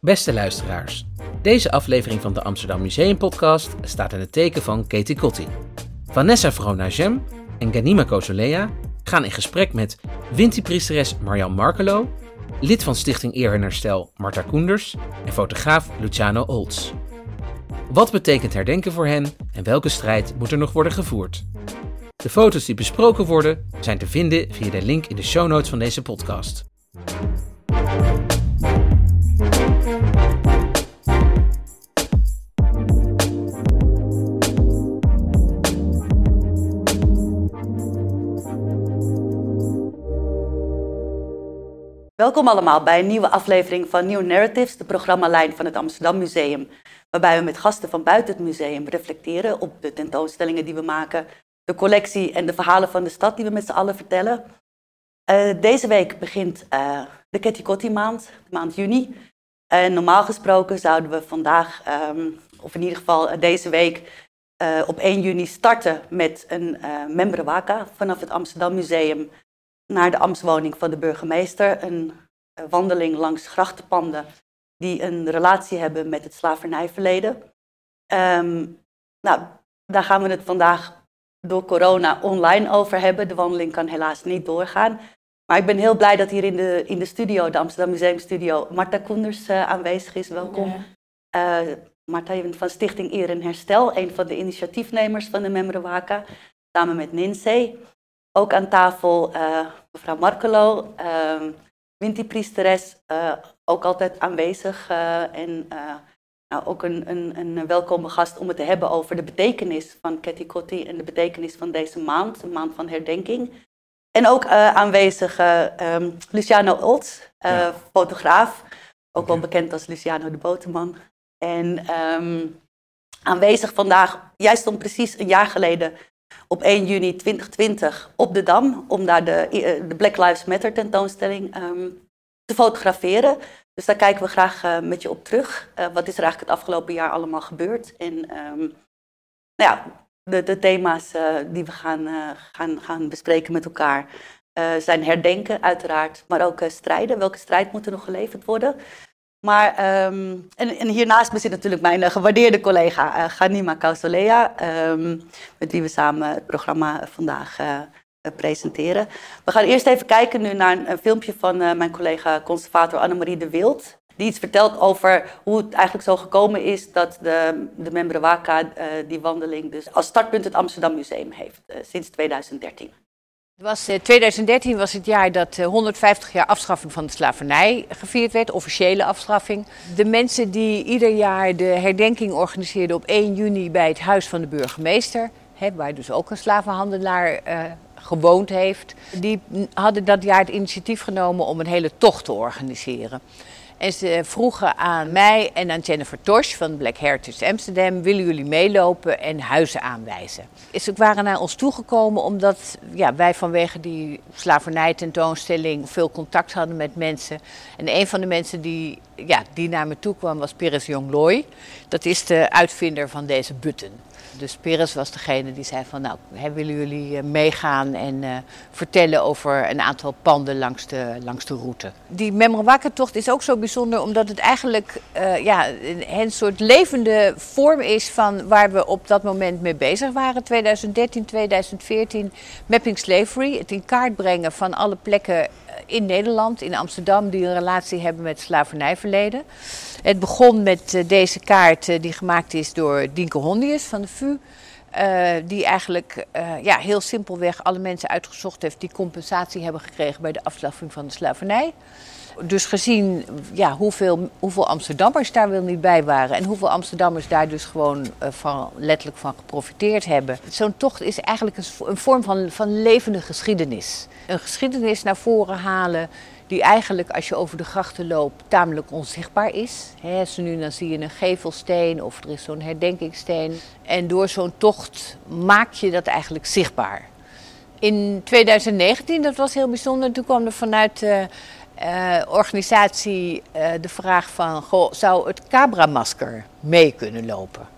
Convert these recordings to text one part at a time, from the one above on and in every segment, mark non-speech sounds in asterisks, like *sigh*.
Beste luisteraars, deze aflevering van de Amsterdam Museum Podcast staat in het teken van Katie Kotti. Vanessa Vrona-Jem en Ganima Kozolea gaan in gesprek met Winti-priesteres Marjan Markelo, lid van Stichting Eer en Herstel Marta Koenders en fotograaf Luciano Olts. Wat betekent herdenken voor hen en welke strijd moet er nog worden gevoerd? De foto's die besproken worden zijn te vinden via de link in de show notes van deze podcast. Welkom allemaal bij een nieuwe aflevering van New Narratives, de programmalijn van het Amsterdam Museum. Waarbij we met gasten van buiten het museum reflecteren op de tentoonstellingen die we maken, de collectie en de verhalen van de stad die we met z'n allen vertellen. Uh, deze week begint uh, de Ketty maand, de maand juni. En normaal gesproken zouden we vandaag, um, of in ieder geval deze week, op 1 juni starten met een uh, Waka vanaf het Amsterdam Museum naar de ambtswoning van de burgemeester. Een wandeling langs grachtenpanden die een relatie hebben met het slavernijverleden. Um, nou, daar gaan we het vandaag door corona online over hebben. De wandeling kan helaas niet doorgaan. Maar ik ben heel blij dat hier in de, in de studio, de Amsterdam Museum Studio, Marta Koenders uh, aanwezig is. Welkom. Ja. Uh, Marta, je bent van Stichting Eer en Herstel, een van de initiatiefnemers van de Memrewaka, samen met Ninsee. Ook aan tafel uh, mevrouw Markelo, Winti-priesteres, ook altijd aanwezig. en nou, ook een, een, een welkome gast om het te hebben over de betekenis van Ketty Kotti en de betekenis van deze maand, een maand van herdenking. En ook uh, aanwezig uh, Luciano Olts, uh, fotograaf, ook wel bekend als Luciano de Boterman. En um, aanwezig vandaag, jij stond precies een jaar geleden op 1 juni 2020 op de Dam om daar de, de Black Lives Matter tentoonstelling um, te fotograferen. Dus daar kijken we graag uh, met je op terug. Uh, wat is er eigenlijk het afgelopen jaar allemaal gebeurd? En um, nou ja, de, de thema's uh, die we gaan, gaan, gaan bespreken met elkaar zijn herdenken, uiteraard, maar ook strijden. Welke strijd moet er nog geleverd worden? Maar, um, en, en, hiernaast me zit natuurlijk mijn gewaardeerde collega Ganima Kausolea, um, met wie we samen het programma vandaag eh, presenteren. We gaan eerst even kijken nu naar een, filmpje van uh, mijn collega conservator Annemarie de Wild. Die iets vertelt over hoe het eigenlijk zo gekomen is dat de, de Membrewaka uh, die wandeling dus als startpunt het Amsterdam Museum heeft, sinds 2013. Het was, 2013 was het jaar dat 150 jaar afschaffing van de slavernij gevierd werd, officiële afschaffing. De mensen die ieder jaar de herdenking organiseerden op 1 juni bij het huis van de burgemeester, hè, waar dus ook een slavenhandelaar gewoond heeft. Die hadden dat jaar het initiatief genomen om een hele tocht te organiseren. En ze vroegen aan mij en aan Jennifer Tosh van Black Heritage Amsterdam: willen jullie meelopen en huizen aanwijzen? Ze waren naar ons toegekomen omdat ja, wij vanwege die slavernij-tentoonstelling veel contact hadden met mensen. En een van de mensen die, ja, die naar me toe kwam was Pires Jongloy. Dat is de uitvinder van deze button. Dus Pires was degene die zei van nou, hè, willen jullie eh, meegaan en uh, vertellen over een aantal panden langs de, langs de route. Die Memrawakkertocht is ook zo bijzonder omdat het eigenlijk uh, ja, een soort levende vorm is van waar we op dat moment mee bezig waren. 2013, 2014, Mapping Slavery, het in kaart brengen van alle plekken in Nederland, in Amsterdam, die een relatie hebben met slavernijverleden. Het begon met uh, deze kaart uh, die gemaakt is door Dienke Hondius van de VU. Uh, die eigenlijk ja, heel simpelweg alle mensen uitgezocht heeft die compensatie hebben gekregen bij de afschaffing van de slavernij. Dus gezien ja, hoeveel, hoeveel Amsterdammers daar wel niet bij waren en hoeveel Amsterdammers daar dus gewoon van, letterlijk van geprofiteerd hebben. Zo'n tocht is eigenlijk een, een vorm van, van levende geschiedenis. Een geschiedenis naar voren halen die eigenlijk als je over de grachten loopt tamelijk onzichtbaar is. He, nu dan zie je een gevelsteen of er is zo'n herdenkingssteen. En door zo'n tocht maak je dat eigenlijk zichtbaar. In 2019, dat was heel bijzonder, toen kwam er vanuit de uh, organisatie uh, de vraag van... Goh, zou het Cabra-masker mee kunnen lopen?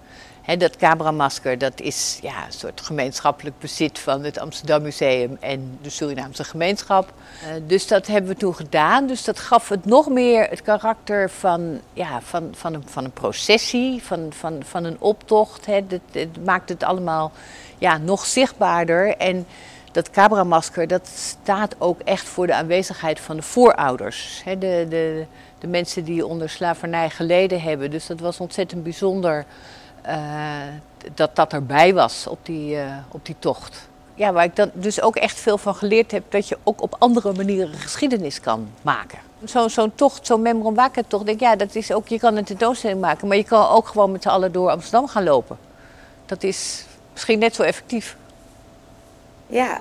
Dat cameramasker, dat is ja, een soort gemeenschappelijk bezit van het Amsterdam Museum en de Surinaamse gemeenschap. Uh, dus dat hebben we toen gedaan. Dus dat gaf het nog meer het karakter van, ja, van, van, een, van een processie, van, van, van een optocht. Hè. Het, maakt het allemaal ja, nog zichtbaarder. En dat cameramasker, dat staat ook echt voor de aanwezigheid van de voorouders. De, de, de mensen die onder slavernij geleden hebben. Dus dat was ontzettend bijzonder dat dat erbij was op die, uh, op die tocht. Ja, waar ik dan dus ook echt veel van geleerd heb, dat je ook op andere manieren geschiedenis kan maken. Zo'n zo tocht, zo'n Memron Wakker tocht, denk ja, dat is ook, je kan een tentoonstelling maken, maar je kan ook gewoon met z'n allen door Amsterdam gaan lopen. Dat is misschien net zo effectief. Ja,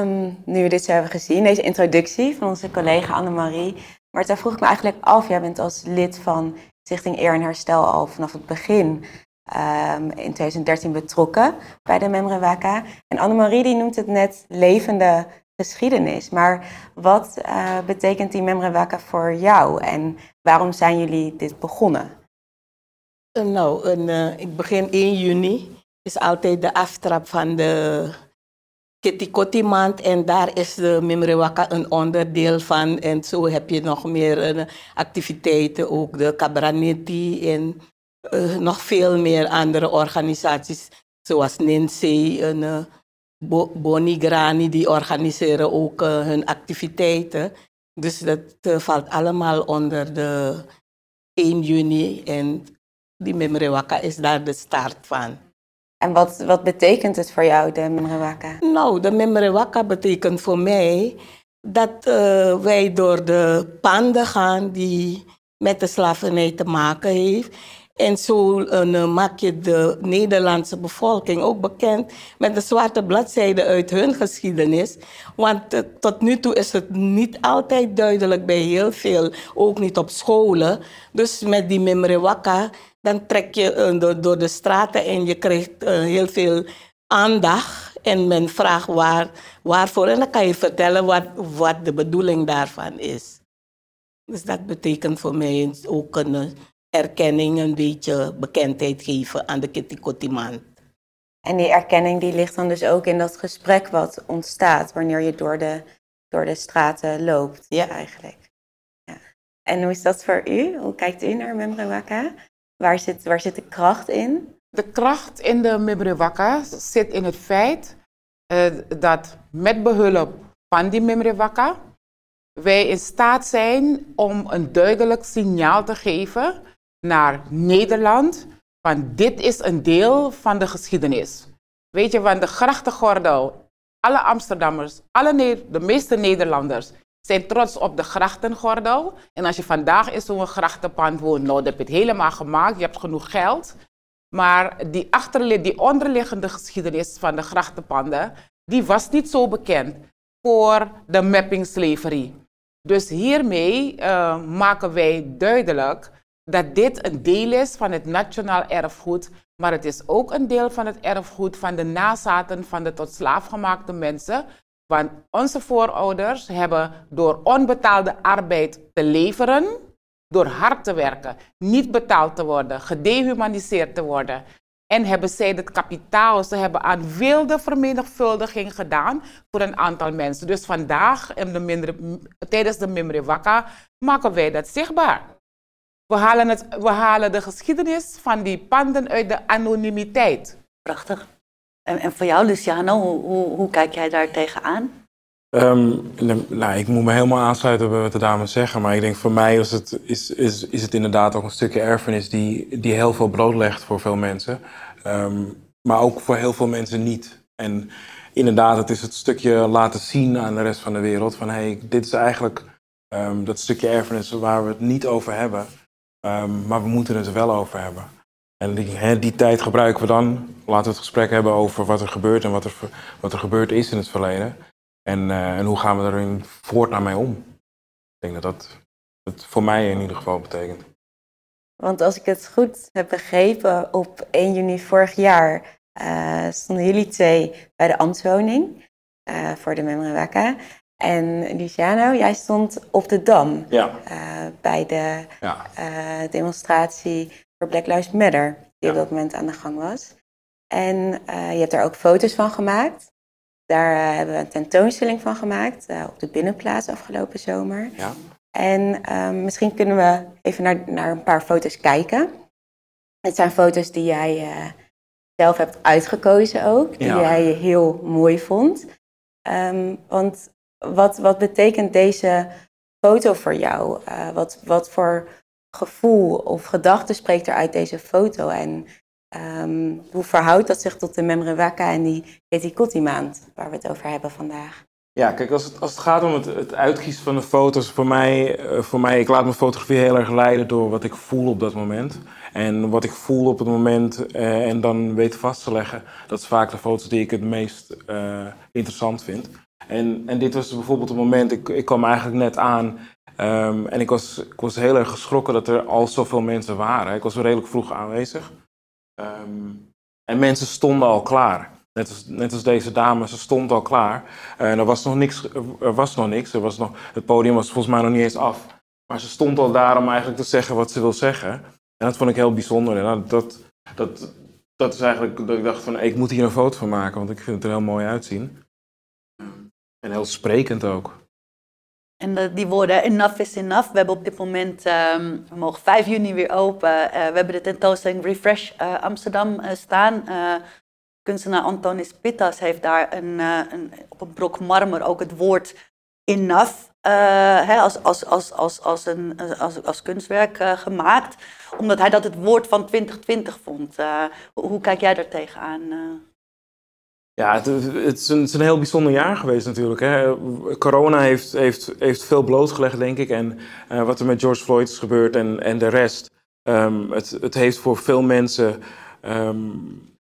um, nu we dit zo hebben gezien, deze introductie van onze collega Annemarie. Maar daar vroeg ik me eigenlijk af, jij bent als lid van Stichting Eer en Herstel al vanaf het begin um, in 2013 betrokken bij de Memrewaka. En Annemarie die noemt het net levende geschiedenis. Maar wat uh, betekent die Memrewaka voor jou en waarom zijn jullie dit begonnen? Uh, nou, uh, ik begin 1 juni. is altijd de aftrap van de Kitty maand en daar is de Mimrewaka een onderdeel van. En zo heb je nog meer activiteiten, ook de Kabraniti en uh, nog veel meer andere organisaties, zoals NINSE en uh, Bonigrani, die organiseren ook uh, hun activiteiten. Dus dat valt allemaal onder de 1 juni en die Memrewaka is daar de start van. En wat, wat betekent het voor jou, de Memrewaka? Nou, de Memrewaka betekent voor mij dat uh, wij door de panden gaan die met de slavernij te maken heeft. En zo uh, maak je de Nederlandse bevolking ook bekend met de zwarte bladzijden uit hun geschiedenis. Want uh, tot nu toe is het niet altijd duidelijk bij heel veel, ook niet op scholen. Dus met die Memrewaka, dan trek je door, door, de straten en je krijgt heel veel aandacht. En men vraagt waar, waarvoor. En dan kan je vertellen wat, wat de bedoeling daarvan is. Dus dat betekent voor mij ook een erkenning, een beetje bekendheid geven aan de Kitty maand. En die erkenning die ligt dan dus ook in dat gesprek wat ontstaat wanneer je door de, door de straten loopt, ja. eigenlijk. Ja. En hoe is dat voor u? Hoe kijkt u naar Memrewaka? Waar zit, waar zit de kracht in? De kracht in de Memrewaka zit in het feit uh, dat met behulp van die Memrewaka wij in staat zijn om een duidelijk signaal te geven naar Nederland. Van dit is een deel van de geschiedenis. Weet je, van de grachtengordel, alle Amsterdammers, alle de meeste Nederlanders zijn trots op de grachtengordel. En als je vandaag in zo'n grachtenpand woont, nou, dan heb je het helemaal gemaakt, je hebt genoeg geld. Maar die, die onderliggende geschiedenis van de grachtenpanden, die was niet zo bekend voor de mapping slavery. Dus hiermee uh, maken wij duidelijk dat dit een deel is van het nationaal erfgoed, maar het is ook een deel van het erfgoed van de nazaten van de tot slaaf gemaakte mensen. Want onze voorouders hebben door onbetaalde arbeid te leveren, door hard te werken, niet betaald te worden, gedehumaniseerd te worden. En hebben zij het kapitaal, ze hebben aan wilde vermenigvuldiging gedaan voor een aantal mensen. Dus vandaag, in de tijdens de Mimrewaka, maken wij dat zichtbaar. We halen, het, we halen de geschiedenis van die panden uit de anonimiteit. Prachtig. En, en voor jou, Luciano, hoe, hoe, hoe kijk jij daar tegenaan? Um, nou, ik moet me helemaal aansluiten bij wat de dames zeggen. Maar ik denk voor mij is het, is, is, is het inderdaad ook een stukje erfenis die, die heel veel brood legt voor veel mensen. Um, maar ook voor heel veel mensen niet. En inderdaad, het is het stukje laten zien aan de rest van de wereld. Van hey, dit is eigenlijk um, dat stukje erfenis waar we het niet over hebben. Um, maar we moeten het er wel over hebben. En die, die, tijd gebruiken we dan. Laten we het gesprek hebben over wat er gebeurt en wat er, wat er gebeurd is in het verleden. En, uh, en hoe gaan we er voortaan mee om? Ik denk dat dat het voor mij in ieder geval betekent. Want als ik het goed heb begrepen, op 1 juni vorig jaar uh, stonden jullie twee bij de ambtswoning uh, voor de Memrewaka. En Luciano, jij stond op de Dam ja. uh, bij de ja. uh, demonstratie voor Black Lives Matter die op dat moment aan de gang was. En eh, je hebt daar ook foto's van gemaakt. Daar eh, hebben we een tentoonstelling van gemaakt eh, op de binnenplaats afgelopen zomer. Ja. En ehm, misschien kunnen we even naar, naar een paar foto's kijken. Het zijn foto's die jij eh, zelf hebt uitgekozen ook, die jij heel mooi vond. Ehm, want wat, wat betekent deze foto voor jou? Eh, wat, wat voor gevoel of gedachte spreekt er uit deze foto? En ehm, hoe verhoudt dat zich tot de Memrewaka en die Ketikotti maand waar we het over hebben vandaag? Ja, kijk, als het, als het gaat om het, het uitkiezen van de foto's, voor mij, eh, voor mij, ik laat mijn fotografie heel erg leiden door wat ik voel op dat moment. En wat ik voel op het moment eh, en dan weten vast te leggen, dat is vaak de foto's die ik het meest eh, interessant vind. En, en dit was bijvoorbeeld een moment, ik, ik kwam eigenlijk net aan ehm, en ik was, ik was heel erg geschrokken dat er al zoveel mensen waren. Ik was redelijk vroeg aanwezig. Ehm, en mensen stonden al klaar. Net als, net als deze dame, ze stond al klaar. En er was nog niks. Er was nog niks. Er was nog, het podium was volgens mij nog niet eens af. Maar ze stond al daar om eigenlijk te zeggen wat ze wil zeggen. En dat vond ik heel bijzonder. En dat, dat, dat, dat is eigenlijk dat ik dacht van ik moet hier een foto van maken, want ik vind het er heel mooi uitzien. En heel sprekend ook. En de- die woorden enough is enough. We hebben op dit moment, ehm, we mogen 5 juni weer open. Eh, we hebben de tentoonstelling Refresh eh, Amsterdam eh, staan. Eh, kunstenaar Antonis Pittas heeft daar een, eh, op een brok marmer ook het woord enough eh, hè, als, als, als, als, als, als, kunstwerk eh, gemaakt. Omdat hij dat het woord van 2020 vond. Eh, hoe, hoe kijk jij daar tegenaan? Ja, het, is een, het is een heel bijzonder jaar geweest natuurlijk. Hè. Corona heeft, heeft, heeft veel blootgelegd, denk ik. En eh, wat er met George Floyd is gebeurd en, en de rest. ehm, het, het heeft voor veel mensen ehm,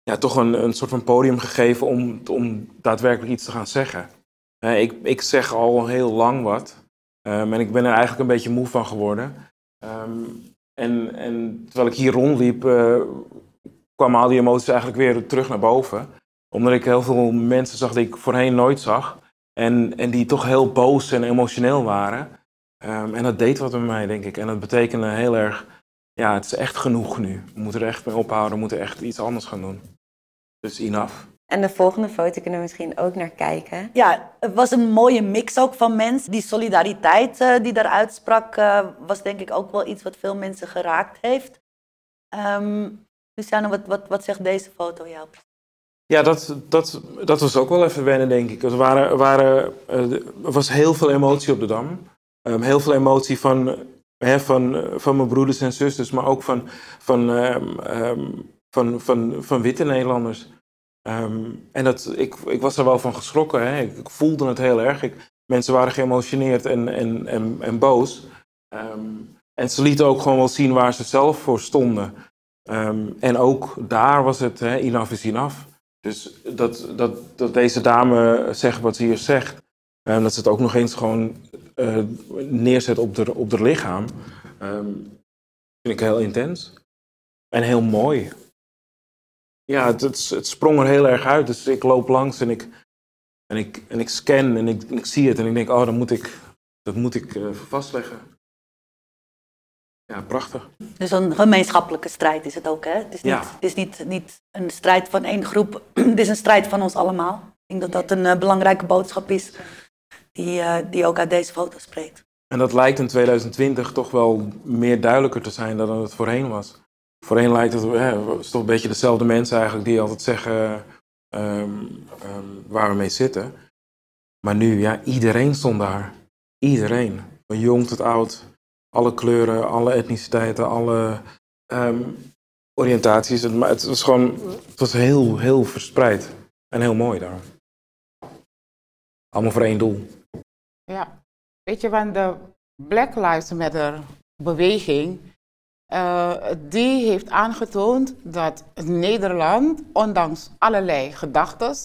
ja, toch een, een soort van podium gegeven om, om daadwerkelijk iets te gaan zeggen. Eh, ik, ik zeg al heel lang wat. ehm, en ik ben er eigenlijk een beetje moe van geworden. En, en terwijl ik hier rondliep, eh, kwamen al die emoties eigenlijk weer terug naar boven omdat ik heel veel mensen zag die ik voorheen nooit zag. En, en die toch heel boos en emotioneel waren. Ehm, en dat deed wat met mij, denk ik. En dat betekende heel erg, ja, het is echt genoeg nu. We moeten er echt mee ophouden, we moeten echt iets anders gaan doen. Dus enough. En de volgende foto kunnen we misschien ook naar kijken. Ja, het was een mooie mix ook van mensen. Die solidariteit eh, die daar uitsprak, eh, was denk ik ook wel iets wat veel mensen geraakt heeft. Ehm Luciano, wat, wat, wat zegt deze foto jou? Ja, dat, dat, dat was ook wel even wennen, denk ik. Er, waren, waren, eh, er was heel veel emotie op de Dam. Ehm, heel veel emotie van, hè, van, van mijn broeders en zusters, maar ook van, van, ehm, ehm, van, van, van witte Nederlanders. En dat, ik, ik was er wel van geschrokken. Hè. Ik, voelde het heel erg. Ik, mensen waren geëmotioneerd en, en, en, en boos. En ze lieten ook gewoon wel zien waar ze zelf voor stonden. En ook daar was het hè, enough is enough. Dus dat, dat, dat deze dame zegt wat ze hier zegt, en dat ze het ook nog eens gewoon eh, neerzet op de, op lichaam, ehm, vind ik heel intens. En heel mooi. Ja, het, het, sprong er heel erg uit. Dus ik loop langs en ik, en ik, en ik scan en ik, ik zie het en ik denk, oh, dat moet ik, dat moet ik eh, vastleggen. Ja, prachtig. Dus een gemeenschappelijke strijd is het ook, hè? Het is niet, Ja. het is niet, niet een strijd van één groep, *clears throat* het is een strijd van ons allemaal. Ik denk dat dat een eh, belangrijke boodschap is die, eh, die ook uit deze foto spreekt. En dat lijkt in 2020 toch wel meer duidelijker te zijn dan het voorheen was. Voorheen lijkt het, hè, het is toch een beetje dezelfde mensen eigenlijk die altijd zeggen ehm, ehm, waar we mee zitten. Maar nu, ja, iedereen stond daar. Iedereen. Van jong tot oud. Alle kleuren, alle etniciteiten, alle ehm, oriëntaties. Het, het was gewoon, het was heel, heel verspreid. En heel mooi daar. Allemaal voor één doel. Ja, weet je, want de Black Lives Matter beweging, eh, die heeft aangetoond dat Nederland, ondanks allerlei gedachten,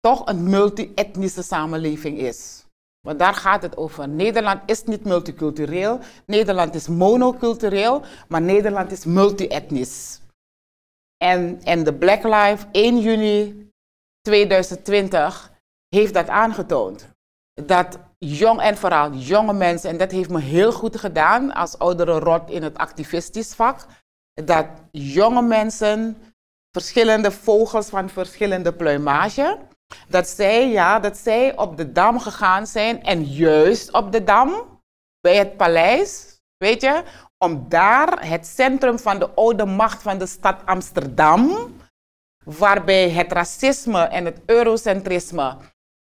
toch een multi-etnische samenleving is. Want daar gaat het over. Nederland is niet multicultureel, Nederland is monocultureel, maar Nederland is multi-etnisch. En, en de Black Lives 1 juni 2020 heeft dat aangetoond dat jong en vooral jonge mensen, en dat heeft me heel goed gedaan als oudere rot in het activistisch vak, dat jonge mensen, verschillende vogels van verschillende pluimage, dat zij, ja, dat zij op de dam gegaan zijn en juist op de dam, bij het paleis, weet je, om daar het centrum van de oude macht van de stad Amsterdam, waarbij het racisme en het eurocentrisme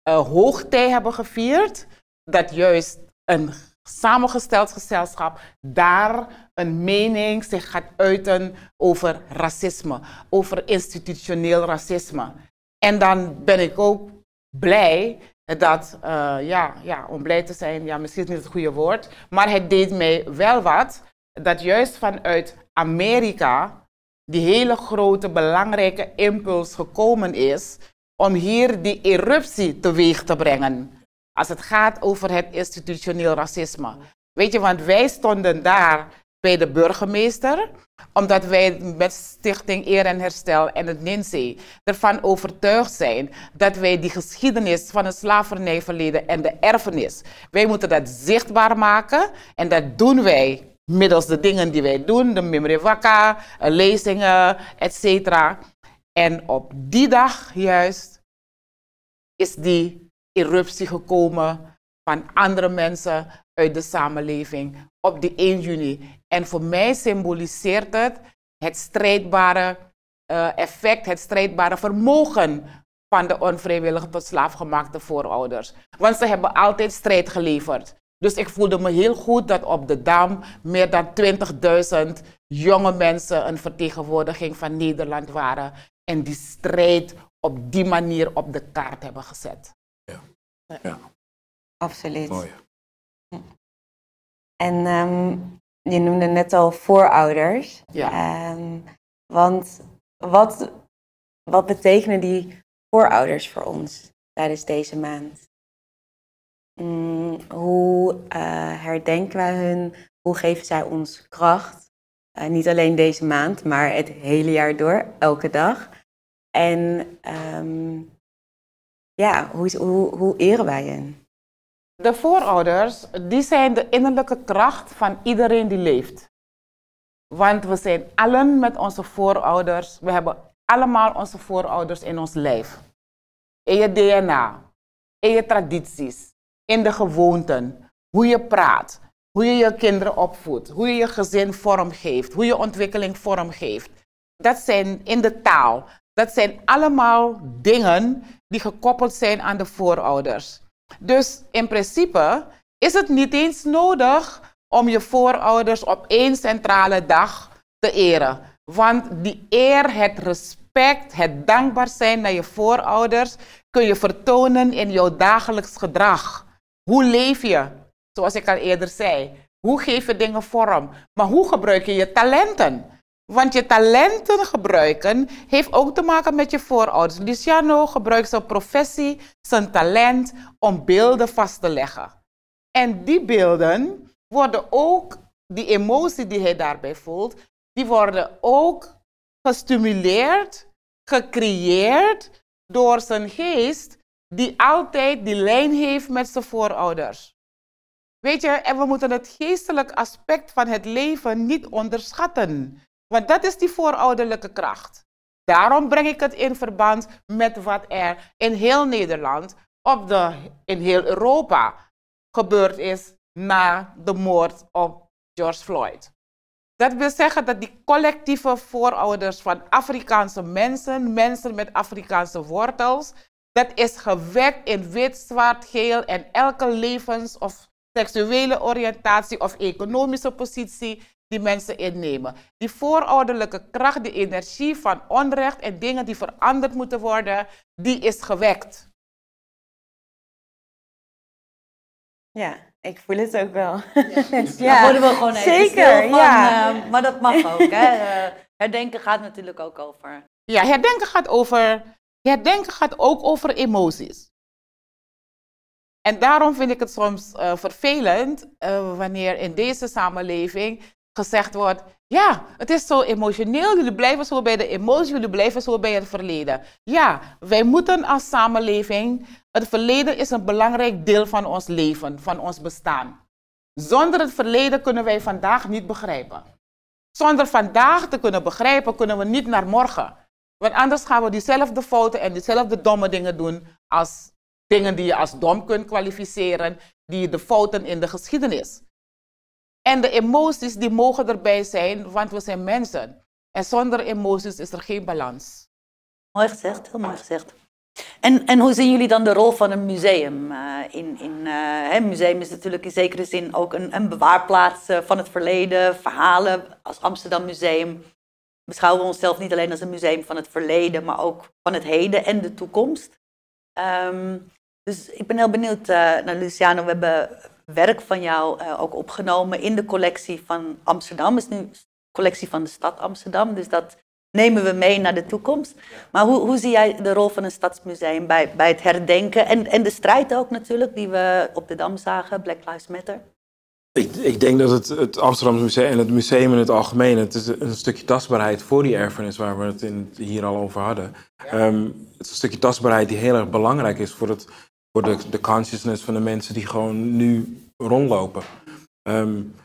uh, hoogtij hebben gevierd, dat juist een samengesteld gezelschap daar een mening zich gaat uiten over racisme, over institutioneel racisme. En dan ben ik ook blij dat, uh, ja, ja, om blij te zijn, ja, misschien is niet het goede woord, maar het deed mij wel wat dat juist vanuit Amerika die hele grote belangrijke impuls gekomen is om hier die eruptie teweeg te brengen. Als het gaat over het institutioneel racisme. Weet je, want wij stonden daar bij de burgemeester, omdat wij met Stichting Eer en Herstel en het NINSE ervan overtuigd zijn dat wij die geschiedenis van het slavernijverleden en de erfenis, wij moeten dat zichtbaar maken en dat doen wij middels de dingen die wij doen, de Mimri Waka, lezingen, etc. En op die dag juist is die eruptie gekomen van andere mensen uit de samenleving op die 1 juni. En voor mij symboliseert het het strijdbare uh, effect, het strijdbare vermogen van de onvrijwillig tot slaafgemaakte voorouders. Want ze hebben altijd strijd geleverd. Dus ik voelde me heel goed dat op de Dam meer dan 20.000 jonge mensen een vertegenwoordiging van Nederland waren. En die strijd op die manier op de kaart hebben gezet. Ja, ja. absoluut. Mooi. En um, je noemde net al voorouders. Ja. Um, want wat, wat betekenen die voorouders voor ons tijdens deze maand? Mm, hoe uh, herdenken wij hun? Hoe geven zij ons kracht? Uh, niet alleen deze maand, maar het hele jaar door, elke dag. En um, ja, hoe, hoe, hoe eren wij hen? De voorouders, die zijn de innerlijke kracht van iedereen die leeft. Want we zijn allen met onze voorouders, we hebben allemaal onze voorouders in ons lijf. In je DNA, in je tradities, in de gewoonten, hoe je praat, hoe je je kinderen opvoedt, hoe je je gezin vormgeeft, hoe je ontwikkeling vormgeeft. Dat zijn in de taal. Dat zijn allemaal dingen die gekoppeld zijn aan de voorouders. Dus in principe is het niet eens nodig om je voorouders op één centrale dag te eren. Want die eer, het respect, het dankbaar zijn naar je voorouders kun je vertonen in jouw dagelijks gedrag. Hoe leef je? Zoals ik al eerder zei. Hoe geef je dingen vorm? Maar hoe gebruik je je talenten? Want je talenten gebruiken heeft ook te maken met je voorouders. Luciano gebruikt zijn professie, zijn talent om beelden vast te leggen. En die beelden worden ook, die emotie die hij daarbij voelt, die worden ook gestimuleerd, gecreëerd door zijn geest die altijd die lijn heeft met zijn voorouders. Weet je, en we moeten het geestelijk aspect van het leven niet onderschatten. Want dat is die voorouderlijke kracht. Daarom breng ik het in verband met wat er in heel Nederland, op de, in heel Europa gebeurd is na de moord op George Floyd. Dat wil zeggen dat die collectieve voorouders van Afrikaanse mensen, mensen met Afrikaanse wortels, dat is gewekt in wit, zwart, geel en elke levens- of seksuele oriëntatie of economische positie die mensen innemen. Die voorouderlijke kracht, die energie van onrecht en dingen die veranderd moeten worden, die is gewekt. Ja, ik voel het ook wel. Ja, *laughs* Daar worden we gewoon even Zeker, van, ja. Uh, maar dat mag ook. Hè. Uh, *laughs* herdenken gaat natuurlijk ook over. Ja, herdenken gaat over Herdenken gaat ook over emoties. En daarom vind ik het soms uh, vervelend uh, wanneer in deze samenleving gezegd wordt: ja, het is zo emotioneel, jullie blijven zo bij de emoties, jullie blijven zo bij het verleden. Ja, wij moeten als samenleving, het verleden is een belangrijk deel van ons leven, van ons bestaan. Zonder het verleden kunnen wij vandaag niet begrijpen. Zonder vandaag te kunnen begrijpen, kunnen we niet naar morgen. Want anders gaan we diezelfde fouten en diezelfde domme dingen doen als dingen die je als dom kunt kwalificeren, die de fouten in de geschiedenis. En de emoties die mogen erbij zijn, want we zijn mensen. En zonder emoties is er geen balans. Mooi gezegd, heel mooi gezegd. En, en hoe zien jullie dan de rol van een museum? Uh, in, in, een museum is natuurlijk in zekere zin ook een, een bewaarplaats uh, van het verleden, verhalen. Als Amsterdam Museum beschouwen we onszelf niet alleen als een museum van het verleden, maar ook van het heden en de toekomst. Um, dus ik ben heel benieuwd naar Luciano. We hebben werk van jou ook opgenomen in de collectie van Amsterdam. Het is nu de collectie van de stad Amsterdam, dus dat nemen we mee naar de toekomst. Maar hoe, hoe zie jij de rol van een stadsmuseum bij, bij het herdenken en, en de strijd ook natuurlijk, die we op de Dam zagen, Black Lives Matter? Ik, ik denk dat het, het Amsterdamse Museum en het museum in het algemeen, het is een stukje tastbaarheid voor die erfenis waar we het in, hier al over hadden. Um, het is een stukje tastbaarheid die heel erg belangrijk is voor, het, voor de, de consciousness van de mensen die gewoon nu rondlopen. Um,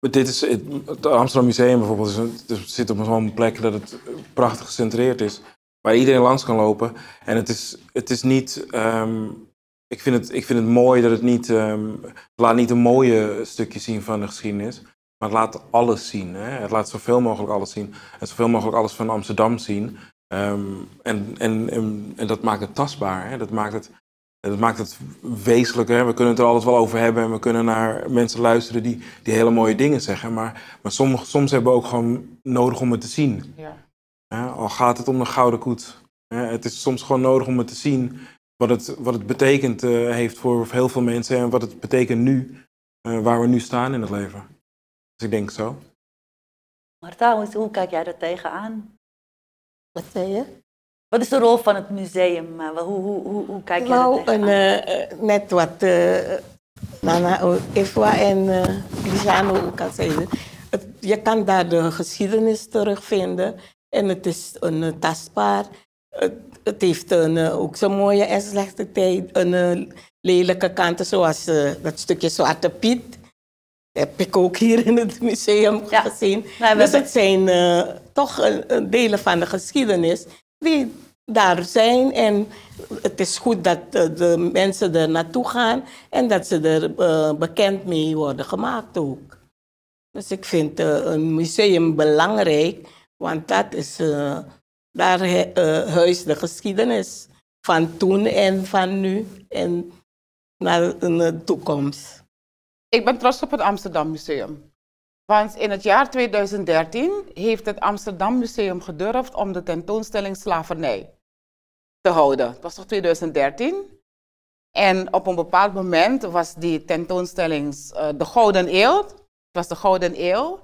dit is, het, Amsterdam Museum bijvoorbeeld is het zit op zo'n plek dat het prachtig gecentreerd is. Waar iedereen langs kan lopen. En het is, het is niet. Um, ik, vind het, ik vind het mooi dat het niet. Het laat niet een mooie stukje zien van de geschiedenis. Maar het laat alles zien. Hè? Het laat zoveel mogelijk alles zien. En zoveel mogelijk alles van Amsterdam zien. Um, en, en, en, en, dat maakt het tastbaar. Hè? Dat maakt het dat maakt het wezenlijker. We kunnen het er altijd wel over hebben en we kunnen naar mensen luisteren die, die hele mooie dingen zeggen. Maar, maar soms, soms hebben we ook gewoon nodig om het te zien. Ja. Ja, al gaat het om een gouden koet. het is soms gewoon nodig om het te zien wat het, wat het betekent uh, heeft voor heel veel mensen en wat het betekent nu, uh, waar we nu staan in het leven. Dus ik denk zo. Marta, hoe kijk jij er tegenaan? Wat zei je? Wat is de rol van het museum? Hoe, hoe, hoe, hoe kijk je nou, dat uh, net wat uh, Nana Eva en uh, ook al zeiden. Het, je kan daar de geschiedenis terugvinden. En het is een tastbaar. Het, het heeft een, ook zo'n mooie en slechte tijd. Een lelijke kanten, zoals dat stukje Zwarte Piet. Heb ik ook hier in het museum ja. gezien. Nou, dus het zijn toch delen van de geschiedenis die daar zijn. En het is goed dat de mensen er naartoe gaan en dat ze er uh, bekend mee worden gemaakt ook. Dus ik vind een museum belangrijk, want dat is, daar huist de geschiedenis van toen en van nu en naar de toekomst. Ik ben trots op het Amsterdam Museum. Want in het jaar 2013 heeft het Amsterdam Museum gedurfd om de tentoonstelling Slavernij te houden. Het was toch 2013? En op een bepaald moment was die tentoonstelling uh, de Gouden Eeuw. Het was de Gouden Eeuw.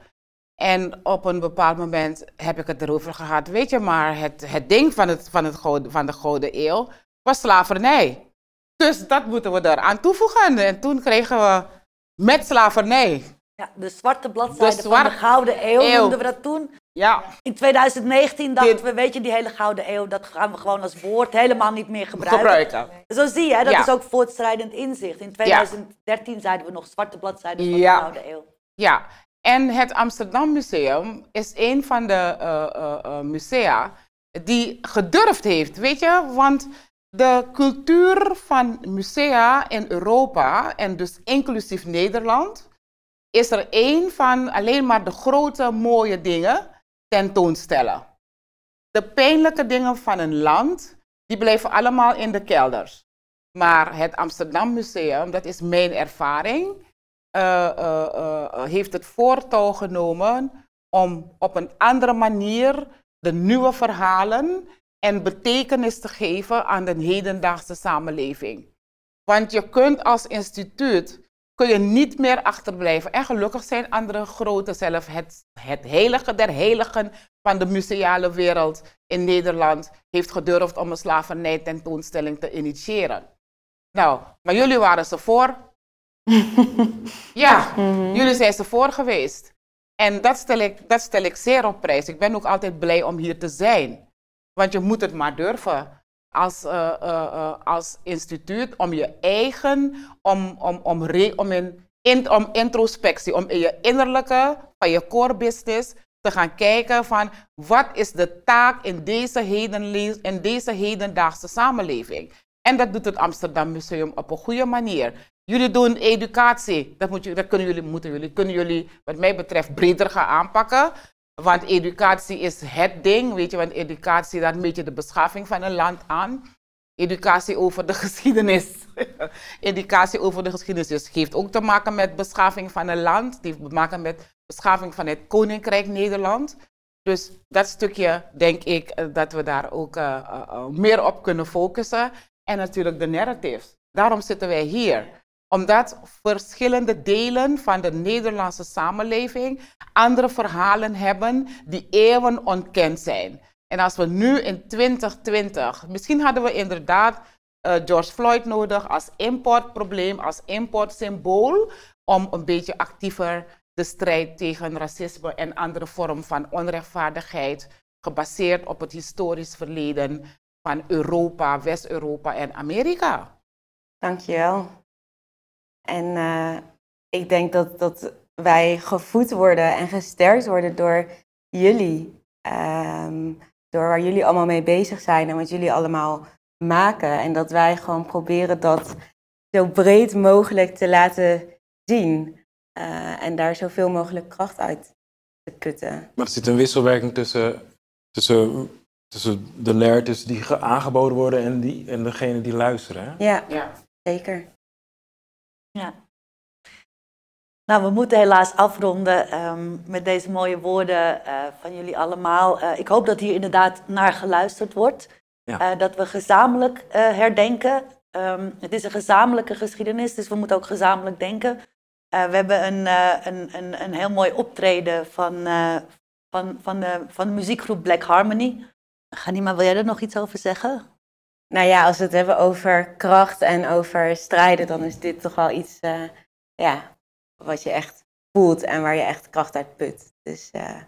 En op een bepaald moment heb ik het erover gehad. Weet je maar, het, het ding van, het, van, het van de Gouden Eeuw was slavernij. Dus dat moeten we eraan toevoegen. En toen kregen we met slavernij ja, de zwarte bladzijde de van de Gouden Eeuw, eeuw, noemden we dat toen. Ja. In 2019 dachten we, weet je, die hele Gouden Eeuw, dat gaan we gewoon als woord helemaal niet meer gebruiken. gebruiken. Zo zie je, dat is ook voortstrijdend inzicht. In 2013 zeiden we nog zwarte bladzijde van de Gouden Eeuw. Ja, en het Amsterdam Museum is een van de uh, uh, uh, musea die gedurfd heeft, weet je, want de cultuur van musea in Europa, en dus inclusief Nederland, is er één van alleen maar de grote mooie dingen tentoonstellen. De pijnlijke dingen van een land, die blijven allemaal in de kelders. Maar het Amsterdam Museum, dat is mijn ervaring, uh, uh, uh, heeft het voortouw genomen om op een andere manier de nieuwe verhalen en betekenis te geven aan de hedendaagse samenleving. Want je kunt als instituut kun je niet meer achterblijven. En gelukkig zijn andere grote zelf het, het heilige der heiligen van de museale wereld in Nederland heeft gedurfd om een slavernij tentoonstelling te initiëren. Nou, maar jullie waren ze voor. *laughs* ja, mhm. jullie zijn ze voor geweest. En dat stel, ik, dat stel ik zeer op prijs. Ik ben ook altijd blij om hier te zijn. Want je moet het maar durven als, uh, uh, als instituut om je eigen, om, om, om, om in, in, om introspectie, om in je innerlijke, van je core business, te gaan kijken van wat is de taak in deze, heden, deze hedendaagse samenleving. En dat doet het Amsterdam Museum op een goede manier. Jullie doen educatie. Dat, moet je, dat kunnen jullie, moeten jullie, kunnen jullie, wat mij betreft, breder gaan aanpakken. Want educatie is het ding, weet je, want educatie, dat meet je de beschaving van een land aan. Educatie over de *laughs* geschiedenis. educatie over de geschiedenis dus heeft ook te maken met beschaving van een land. Het heeft te maken met beschaving van het Koninkrijk Nederland. Dus dat stukje denk ik eh, dat we daar ook uh, uh, meer op kunnen focussen. En natuurlijk de narratives. Daarom zitten wij hier omdat verschillende delen van de Nederlandse samenleving andere verhalen hebben die eeuwen ontkend zijn. En als we nu in 2020, misschien hadden we inderdaad uh, George Floyd nodig als importprobleem, als importsymbool, om een beetje actiever de strijd tegen racisme en andere vormen van onrechtvaardigheid, gebaseerd op het historisch verleden van Europa, West-Europa en Amerika. Dankjewel. En uh, ik denk dat, dat wij gevoed worden en gesterkt worden door jullie. Um, door waar jullie allemaal mee bezig zijn en wat jullie allemaal maken. En dat wij gewoon proberen dat zo breed mogelijk te laten zien. Uh, en daar zoveel mogelijk kracht uit te putten. Maar er zit een wisselwerking tussen, tussen, tussen de narratives die aangeboden worden en, die, en degene die luisteren. Hè? Ja, ja, zeker. Ja. Nou, we moeten helaas afronden um, met deze mooie woorden uh, van jullie allemaal. Uh, ik hoop dat hier inderdaad naar geluisterd wordt. Ja. Uh, dat we gezamenlijk herdenken. Um, het is een gezamenlijke geschiedenis, dus we moeten ook gezamenlijk denken. we hebben een, een, een, een, heel mooi optreden van, van, van, de, van de muziekgroep Black Harmony. Ganima, wil jij er nog iets over zeggen? Nou ja, als we het hebben over kracht en over strijden, dan is dit toch wel iets ja, wat je echt voelt en waar je echt kracht uit put. Dus uh,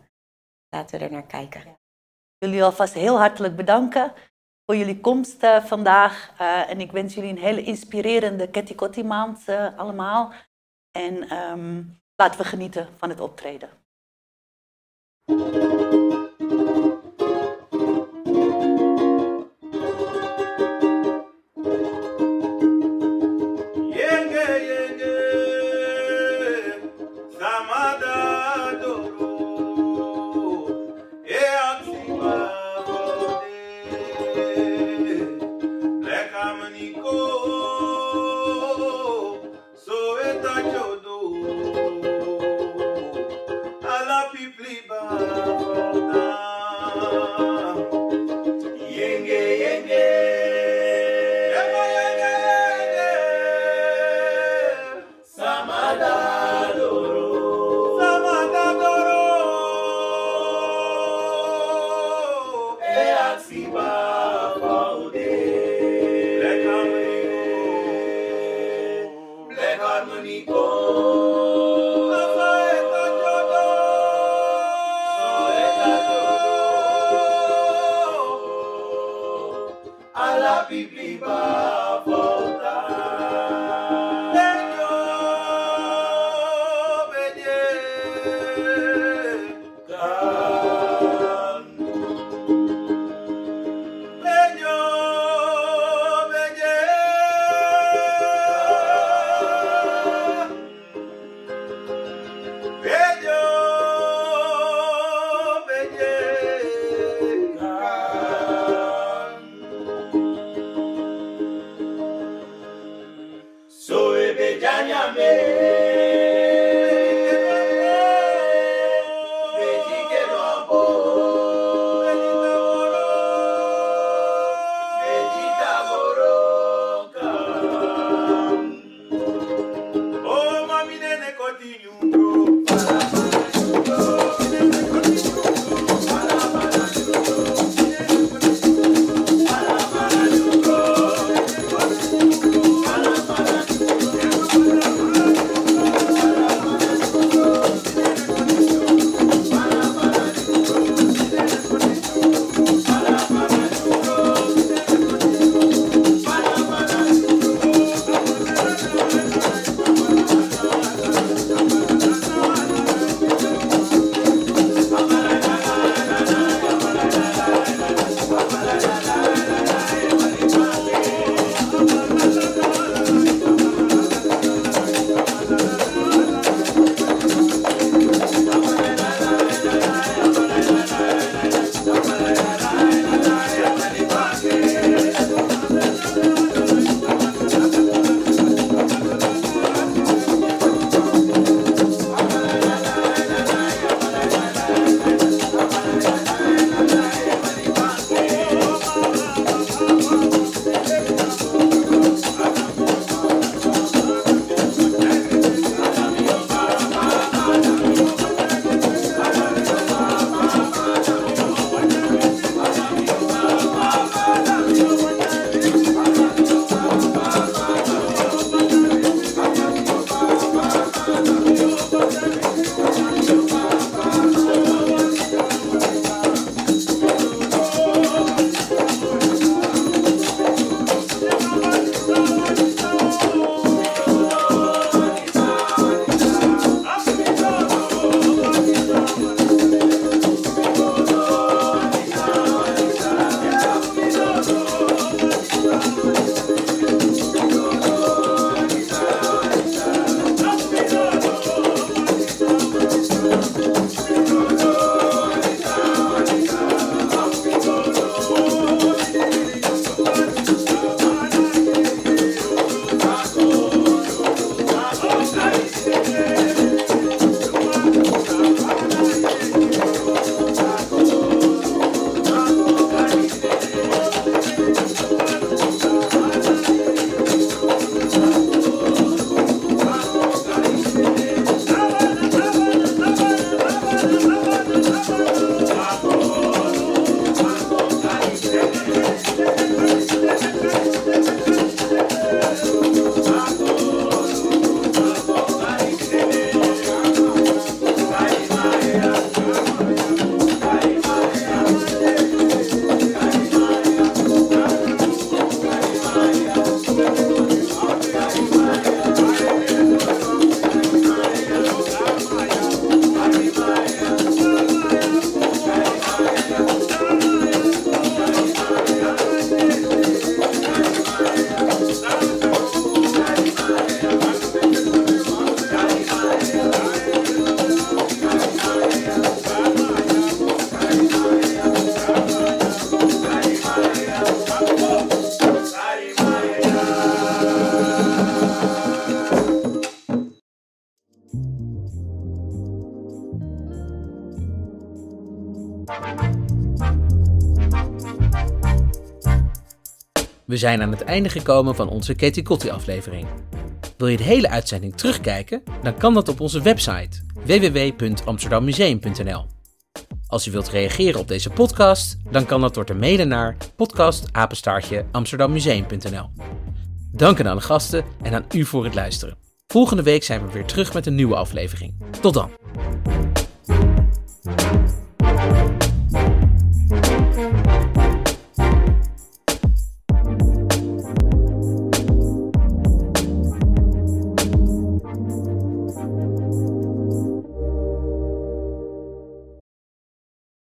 laten we er naar kijken. Jullie alvast heel hartelijk bedanken voor jullie komst uh, vandaag. En ik wens jullie een hele inspirerende Ketty maand allemaal. En um, laten we genieten van het optreden. happy people. Zijn aan het einde gekomen van onze Katie Kotti aflevering. Wil je de hele uitzending terugkijken? Dan kan dat op onze website www.amsterdammuseum.nl. Als u wilt reageren op deze podcast, dan kan dat door te mailen naar podcastapenstaartje Dank aan alle gasten en aan u voor het luisteren. Volgende week zijn we weer terug met een nieuwe aflevering. Tot dan!